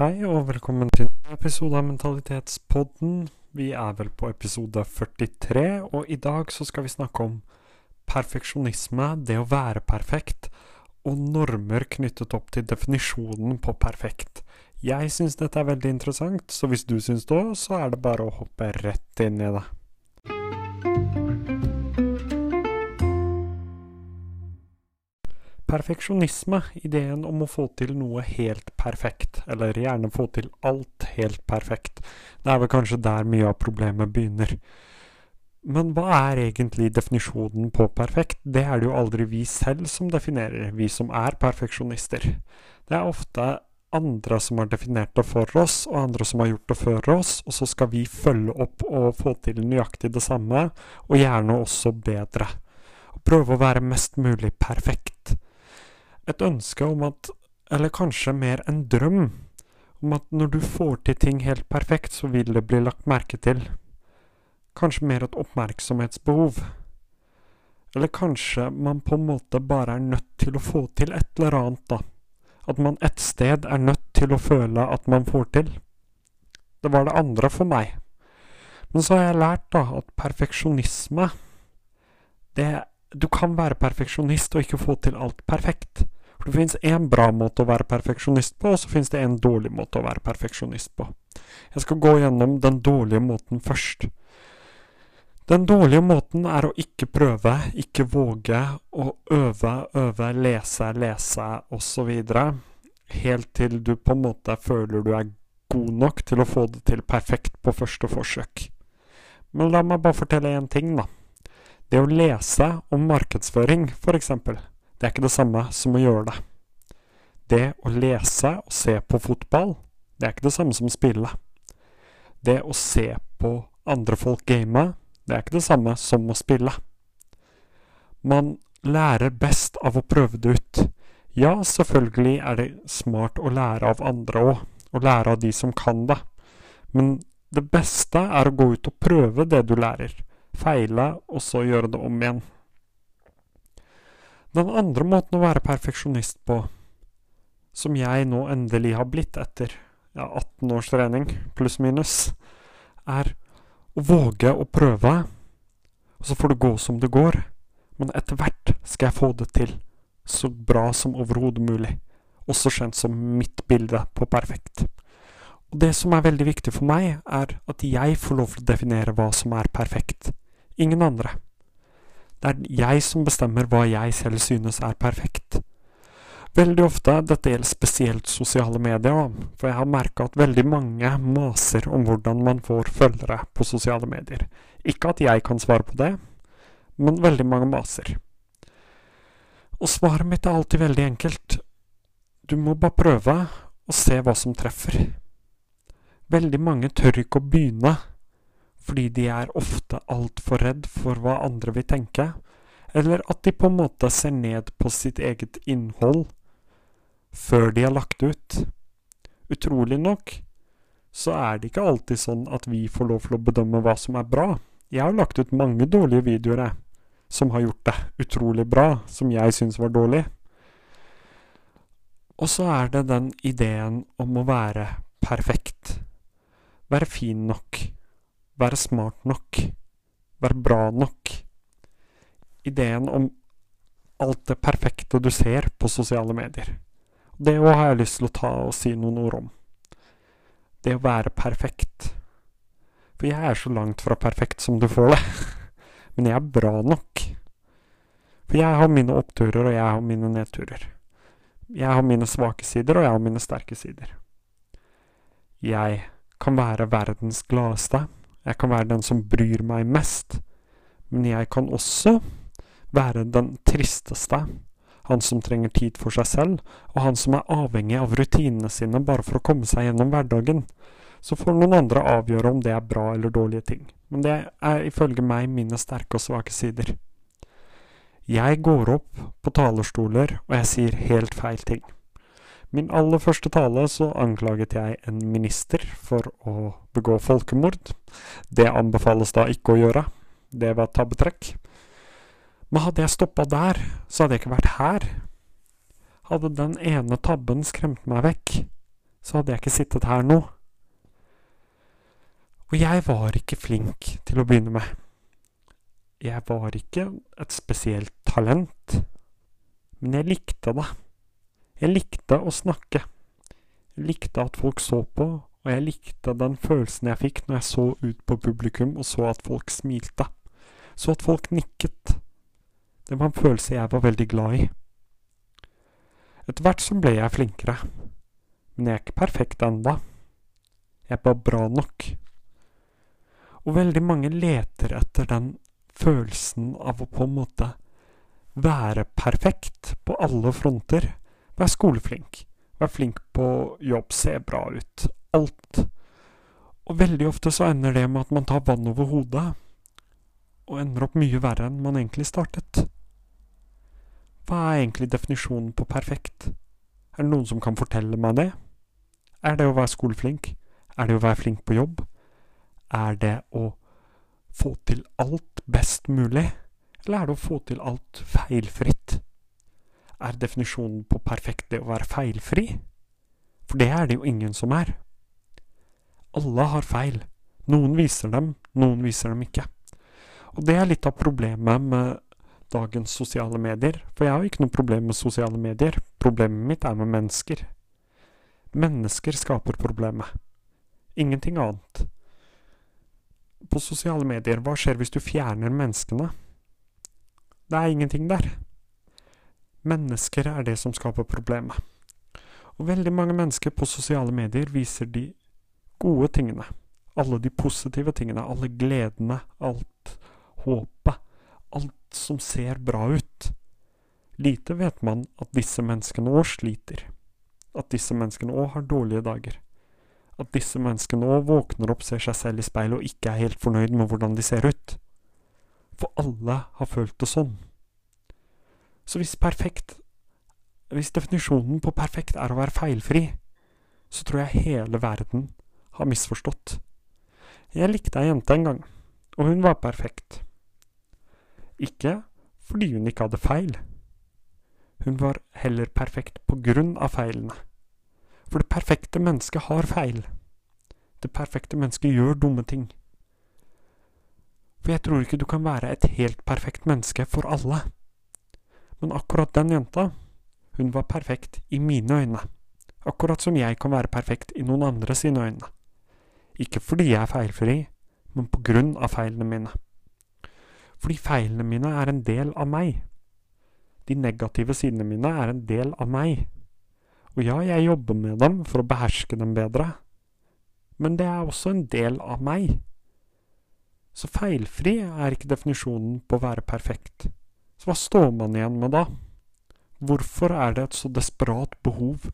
Hei og velkommen til en episode av Mentalitetspodden. Vi er vel på episode 43, og i dag så skal vi snakke om perfeksjonisme, det å være perfekt, og normer knyttet opp til definisjonen på perfekt. Jeg syns dette er veldig interessant, så hvis du syns det òg, så er det bare å hoppe rett inn i det. Perfeksjonisme, ideen om å få til noe helt perfekt, eller gjerne få til alt helt perfekt, det er vel kanskje der mye av problemet begynner. Men hva er egentlig definisjonen på perfekt? Det er det jo aldri vi selv som definerer, vi som er perfeksjonister. Det er ofte andre som har definert det for oss, og andre som har gjort det før oss, og så skal vi følge opp og få til nøyaktig det samme, og gjerne også bedre. Og prøve å være mest mulig perfekt et ønske om at Eller kanskje mer en drøm om at når du får til ting helt perfekt, så vil det bli lagt merke til. Kanskje mer et oppmerksomhetsbehov. Eller kanskje man på en måte bare er nødt til å få til et eller annet, da. At man et sted er nødt til å føle at man får til. Det var det andre for meg. Men så har jeg lært da at perfeksjonisme det Du kan være perfeksjonist og ikke få til alt perfekt. For det finnes én bra måte å være perfeksjonist på, og så finnes det en dårlig måte å være perfeksjonist på. Jeg skal gå gjennom den dårlige måten først. Den dårlige måten er å ikke prøve, ikke våge, å øve, øve, lese, lese osv. Helt til du på en måte føler du er god nok til å få det til perfekt på første forsøk. Men la meg bare fortelle én ting, da. Det å lese om markedsføring, for eksempel, det er ikke det samme som å gjøre det. Det å lese og se på fotball, det er ikke det samme som å spille. Det å se på andre folk game, det er ikke det samme som å spille. Man lærer best av å prøve det ut. Ja, selvfølgelig er det smart å lære av andre òg, og lære av de som kan det. Men det beste er å gå ut og prøve det du lærer. Feile, og så gjøre det om igjen. Den andre måten å være perfeksjonist på, som jeg nå endelig har blitt etter ja, 18 års trening, pluss-minus, er å våge å prøve, og så får det gå som det går, men etter hvert skal jeg få det til så bra som overhodet mulig, også kjent som mitt bilde på perfekt. Og det som er veldig viktig for meg, er at jeg får lov til å definere hva som er perfekt, ingen andre. Det er jeg som bestemmer hva jeg selv synes er perfekt. Veldig ofte, dette gjelder spesielt sosiale medier, for jeg har merka at veldig mange maser om hvordan man får følgere på sosiale medier. Ikke at jeg kan svare på det, men veldig mange maser. Og svaret mitt er alltid veldig enkelt. Du må bare prøve og se hva som treffer. Veldig mange tør ikke å begynne fordi de er ofte altfor redd for hva andre vil tenke, eller at de på en måte ser ned på sitt eget innhold før de har lagt ut. Utrolig nok så er det ikke alltid sånn at vi får lov til å bedømme hva som er bra. Jeg har lagt ut mange dårlige videoer, jeg, som har gjort det utrolig bra, som jeg syns var dårlig. Og så er det den ideen om å være perfekt. Være fin nok være smart nok, være bra nok. Ideen om alt det perfekte du ser på sosiale medier. Det òg har jeg lyst til å ta og si noen ord om. Det å være perfekt. For jeg er så langt fra perfekt som du får det. Men jeg er bra nok. For jeg har mine oppturer, og jeg har mine nedturer. Jeg har mine svake sider, og jeg har mine sterke sider. Jeg kan være verdens gladeste, jeg kan være den som bryr meg mest, men jeg kan også være den tristeste. Han som trenger tid for seg selv, og han som er avhengig av rutinene sine bare for å komme seg gjennom hverdagen. Så får noen andre avgjøre om det er bra eller dårlige ting. Men det er ifølge meg mine sterke og svake sider. Jeg går opp på talerstoler, og jeg sier helt feil ting. Min aller første tale så anklaget jeg en minister for å begå folkemord. Det anbefales da ikke å gjøre. Det var tabbetrekk. Men hadde jeg stoppa der, så hadde jeg ikke vært her. Hadde den ene tabben skremt meg vekk, så hadde jeg ikke sittet her nå. Og jeg var ikke flink til å begynne med. Jeg var ikke et spesielt talent, men jeg likte det. Jeg likte å snakke. Jeg likte at folk så på, og jeg likte den følelsen jeg fikk når jeg så ut på publikum og så at folk smilte. Så at folk nikket. Det var en følelse jeg var veldig glad i. Etter hvert så ble jeg flinkere, men jeg er ikke perfekt enda. Jeg er bare bra nok. Og veldig mange leter etter den følelsen av å på en måte være perfekt på alle fronter. Være skoleflink. Vær flink på jobb, se bra ut. Alt. Og veldig ofte så ender det med at man tar vann over hodet, og ender opp mye verre enn man egentlig startet. Hva er egentlig definisjonen på perfekt? Er det noen som kan fortelle meg det? Er det å være skoleflink? Er det å være flink på jobb? Er det å få til alt best mulig, eller er det å få til alt feilfritt? Er definisjonen på perfekt det å være feilfri? For det er det jo ingen som er. Alle har feil. Noen viser dem, noen viser dem ikke. Og det er litt av problemet med dagens sosiale medier, for jeg har jo ikke noe problem med sosiale medier. Problemet mitt er med mennesker. Mennesker skaper problemet. Ingenting annet. På sosiale medier, hva skjer hvis du fjerner menneskene? Det er ingenting der. Mennesker er det som skaper problemet. Og veldig mange mennesker på sosiale medier viser de gode tingene. Alle de positive tingene, alle gledene, alt håpet. Alt som ser bra ut. Lite vet man at disse menneskene òg sliter. At disse menneskene òg har dårlige dager at disse menneskene òg våkner opp, ser seg selv i speilet og ikke er helt fornøyd med hvordan de ser ut. For alle har følt det sånn. Så hvis perfekt Hvis definisjonen på perfekt er å være feilfri, så tror jeg hele verden har misforstått. Jeg likte ei jente en gang, og hun var perfekt. Ikke fordi hun ikke hadde feil. Hun var heller perfekt på grunn av feilene. For det perfekte mennesket har feil. Det perfekte mennesket gjør dumme ting. For jeg tror ikke du kan være et helt perfekt menneske for alle. Men akkurat den jenta, hun var perfekt i mine øyne. Akkurat som jeg kan være perfekt i noen andre sine øyne. Ikke fordi jeg er feilfri, men på grunn av feilene mine. Fordi feilene mine er en del av meg. De negative sidene mine er en del av meg. Og ja, jeg jobber med dem for å beherske dem bedre, men det er også en del av meg. Så feilfri er ikke definisjonen på å være perfekt. Så hva står man igjen med da? Hvorfor er det et så desperat behov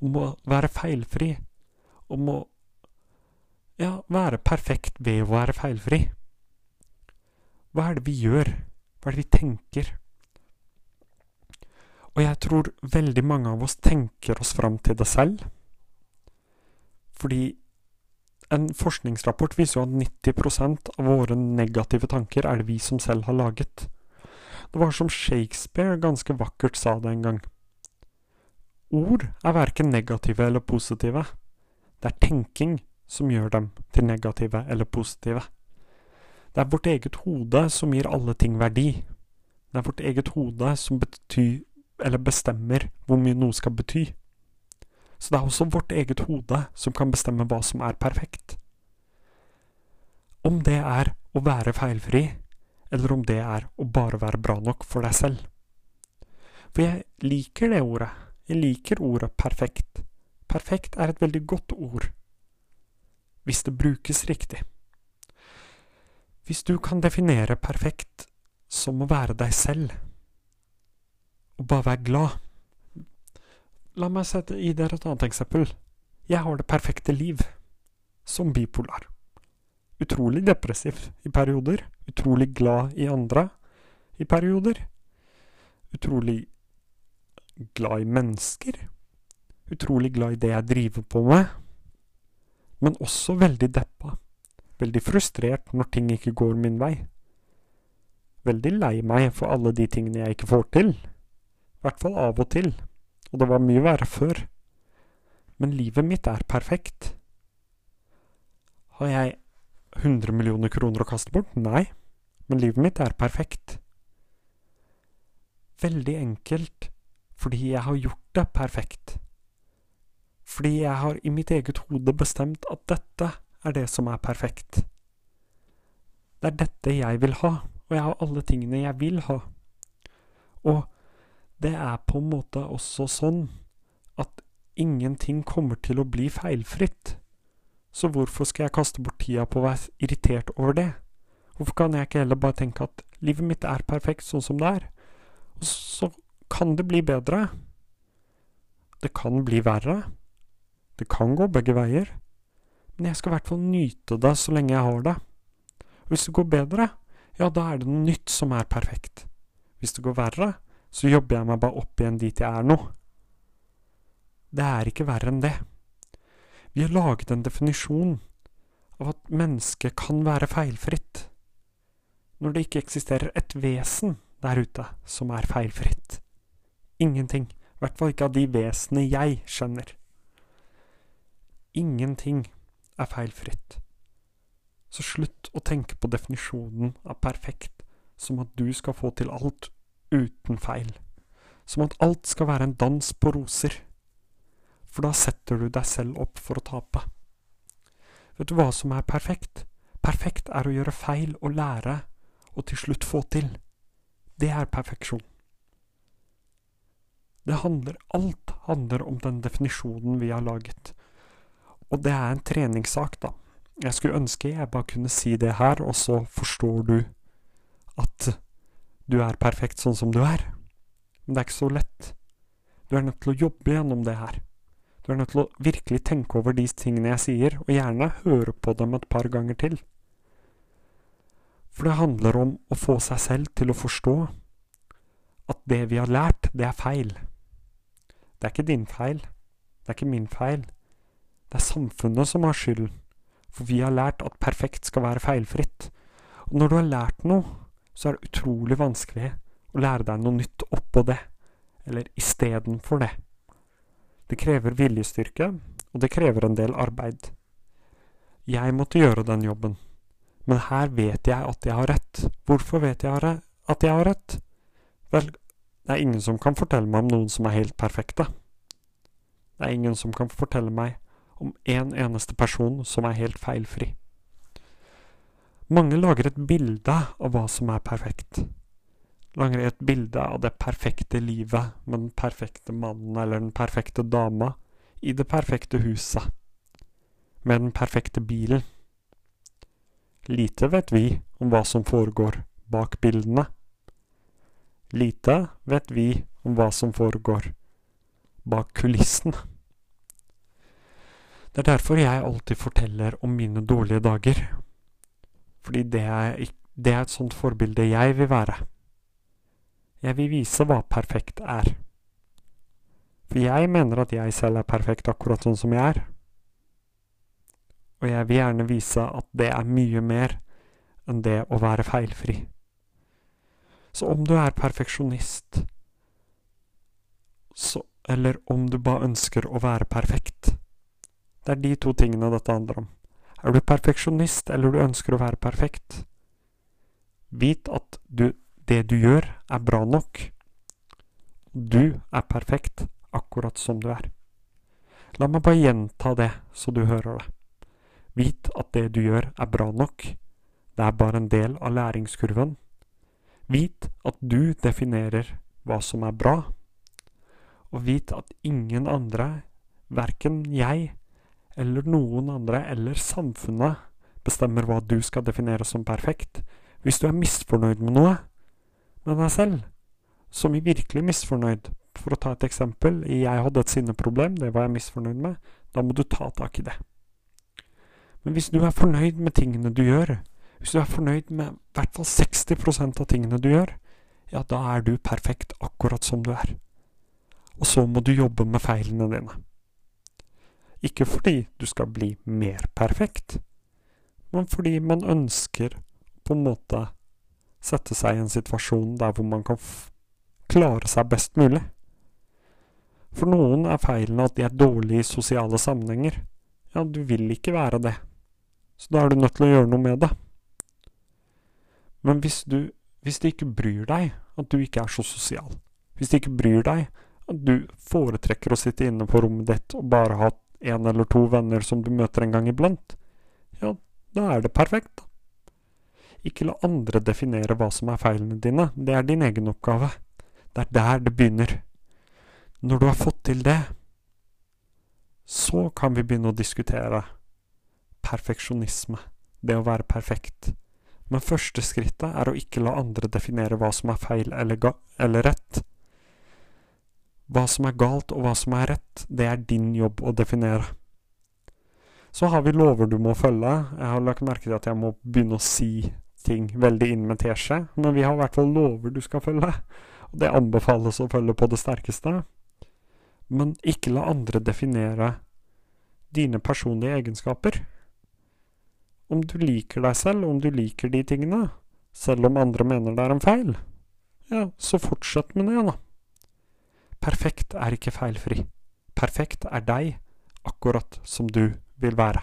om å være feilfri? Om å ja, være perfekt ved å være feilfri? Hva er det vi gjør? Hva er det vi tenker? Og jeg tror veldig mange av oss tenker oss fram til det selv. Fordi en forskningsrapport viser jo at 90% av våre negative tanker er det vi som selv har laget. Det var som Shakespeare ganske vakkert sa det en gang. Ord er verken negative eller positive. Det er tenking som gjør dem til negative eller positive. Det er vårt eget hode som gir alle ting verdi. Det er vårt eget hode som betyr bestemmer hvor mye noe skal bety. Så det er også vårt eget hode som kan bestemme hva som er perfekt. Om det er å være feilfri, eller om det er å bare være bra nok for deg selv. For jeg liker det ordet. Jeg liker ordet perfekt. Perfekt er et veldig godt ord. Hvis det brukes riktig. Hvis du kan definere perfekt som å være deg selv, og bare være glad. La meg sette i dere et annet eksempel. Jeg har det perfekte liv. Som bipolar. Utrolig depressiv i perioder. Utrolig glad i andre i perioder. Utrolig glad i mennesker. Utrolig glad i det jeg driver på med. Men også veldig deppa. Veldig frustrert når ting ikke går min vei. Veldig lei meg for alle de tingene jeg ikke får til. I hvert fall av og til. Og det var mye verre før. Men livet mitt er perfekt. Har jeg 100 millioner kroner å kaste bort? Nei. Men livet mitt er perfekt. Veldig enkelt fordi jeg har gjort det perfekt. Fordi jeg har i mitt eget hode bestemt at dette er det som er perfekt. Det er dette jeg vil ha, og jeg har alle tingene jeg vil ha. Og det er på en måte også sånn at ingenting kommer til å bli feilfritt. Så hvorfor skal jeg kaste bort tida på å være irritert over det? Hvorfor kan jeg ikke heller bare tenke at livet mitt er perfekt sånn som det er? Og så kan det bli bedre. Det kan bli verre. Det kan gå begge veier. Men jeg skal i hvert fall nyte det så lenge jeg har det. Og hvis det går bedre, ja, da er det noe nytt som er perfekt. Hvis det går verre, så jobber jeg meg bare opp igjen dit jeg er nå. Det er ikke verre enn det. Vi har laget en definisjon av at mennesket kan være feilfritt, når det ikke eksisterer et vesen der ute som er feilfritt. Ingenting. I hvert fall ikke av de vesenene jeg skjønner. Ingenting er feilfritt. Så slutt å tenke på definisjonen av perfekt som at du skal få til alt uten feil. Som at alt skal være en dans på roser for da setter du deg selv opp for å tape. Vet du hva som er perfekt? Perfekt er å gjøre feil og lære, og til slutt få til. Det er perfeksjon. Det handler Alt handler om den definisjonen vi har laget. Og det er en treningssak, da. Jeg skulle ønske jeg bare kunne si det her, og så forstår du at du er perfekt sånn som du er. Men det er ikke så lett. Du er nødt til å jobbe gjennom det her. Du er nødt til å virkelig tenke over de tingene jeg sier, og gjerne høre på dem et par ganger til. For det handler om å få seg selv til å forstå at det vi har lært, det er feil. Det er ikke din feil. Det er ikke min feil. Det er samfunnet som har skylden. For vi har lært at perfekt skal være feilfritt. Og når du har lært noe, så er det utrolig vanskelig å lære deg noe nytt oppå det, eller istedenfor det. Det krever viljestyrke, og det krever en del arbeid. Jeg måtte gjøre den jobben, men her vet jeg at jeg har rett. Hvorfor vet jeg at jeg har rett? Vel, det er ingen som kan fortelle meg om noen som er helt perfekte. Det er ingen som kan fortelle meg om en eneste person som er helt feilfri. Mange lager et bilde av hva som er perfekt lager et bilde av det perfekte livet med den perfekte mannen eller den perfekte dama i det perfekte huset, med den perfekte bilen. Lite vet vi om hva som foregår bak bildene. Lite vet vi om hva som foregår bak kulissene. Det er derfor jeg alltid forteller om mine dårlige dager. Fordi det er, det er et sånt forbilde jeg vil være. Jeg vil vise hva perfekt er. For jeg mener at jeg selv er perfekt akkurat sånn som jeg er. Og jeg vil gjerne vise at det er mye mer enn det å være feilfri. Så om du er perfeksjonist, så, eller om du bare ønsker å være perfekt Det er de to tingene dette handler om. Er du perfeksjonist, eller du ønsker å være perfekt? Vit at du det du gjør, er bra nok. Du er perfekt akkurat som du er. La meg bare gjenta det, så du hører det. Vit at det du gjør, er bra nok. Det er bare en del av læringskurven. Vit at du definerer hva som er bra, og vit at ingen andre, verken jeg eller noen andre eller samfunnet, bestemmer hva du skal definere som perfekt. Hvis du er misfornøyd med noe, med deg selv, som er virkelig misfornøyd. For å ta et eksempel, jeg hadde et sinneproblem, det var jeg misfornøyd med. Da må du ta tak i det. Men hvis du er fornøyd med tingene du gjør, hvis du er fornøyd med i hvert fall 60% av tingene du gjør, ja, da er du perfekt akkurat som du er. Og så må du jobbe med feilene dine. Ikke fordi du skal bli mer perfekt, men fordi man ønsker på en måte sette seg i en situasjon der hvor man kan klare seg best mulig. For noen er feilen at de er dårlige i sosiale sammenhenger. Ja, du vil ikke være det. Så da er du nødt til å gjøre noe med det. Men hvis du hvis det ikke bryr deg at du ikke er så sosial, hvis det ikke bryr deg at du foretrekker å sitte inne på rommet ditt og bare ha en eller to venner som du møter en gang iblant, ja, da er det perfekt, da. Ikke la andre definere hva som er feilene dine, det er din egen oppgave. Det er der det begynner. Når du har fått til det, så kan vi begynne å diskutere perfeksjonisme, det å være perfekt. Men første skrittet er å ikke la andre definere hva som er feil eller, eller, rett. Hva som er galt og hva som er rett, det er din jobb å definere. Så har vi lover du må følge. Jeg har lagt merke til at jeg må begynne å si ting veldig inn med teskje, men vi har i hvert fall lover du skal følge. Og det anbefales å følge på det sterkeste. Men ikke la andre definere dine personlige egenskaper om du liker deg selv, om du liker de tingene, selv om andre mener det er en feil, ja, så fortsett med det, da. Perfekt er ikke feilfri. Perfekt er deg, akkurat som du vil være.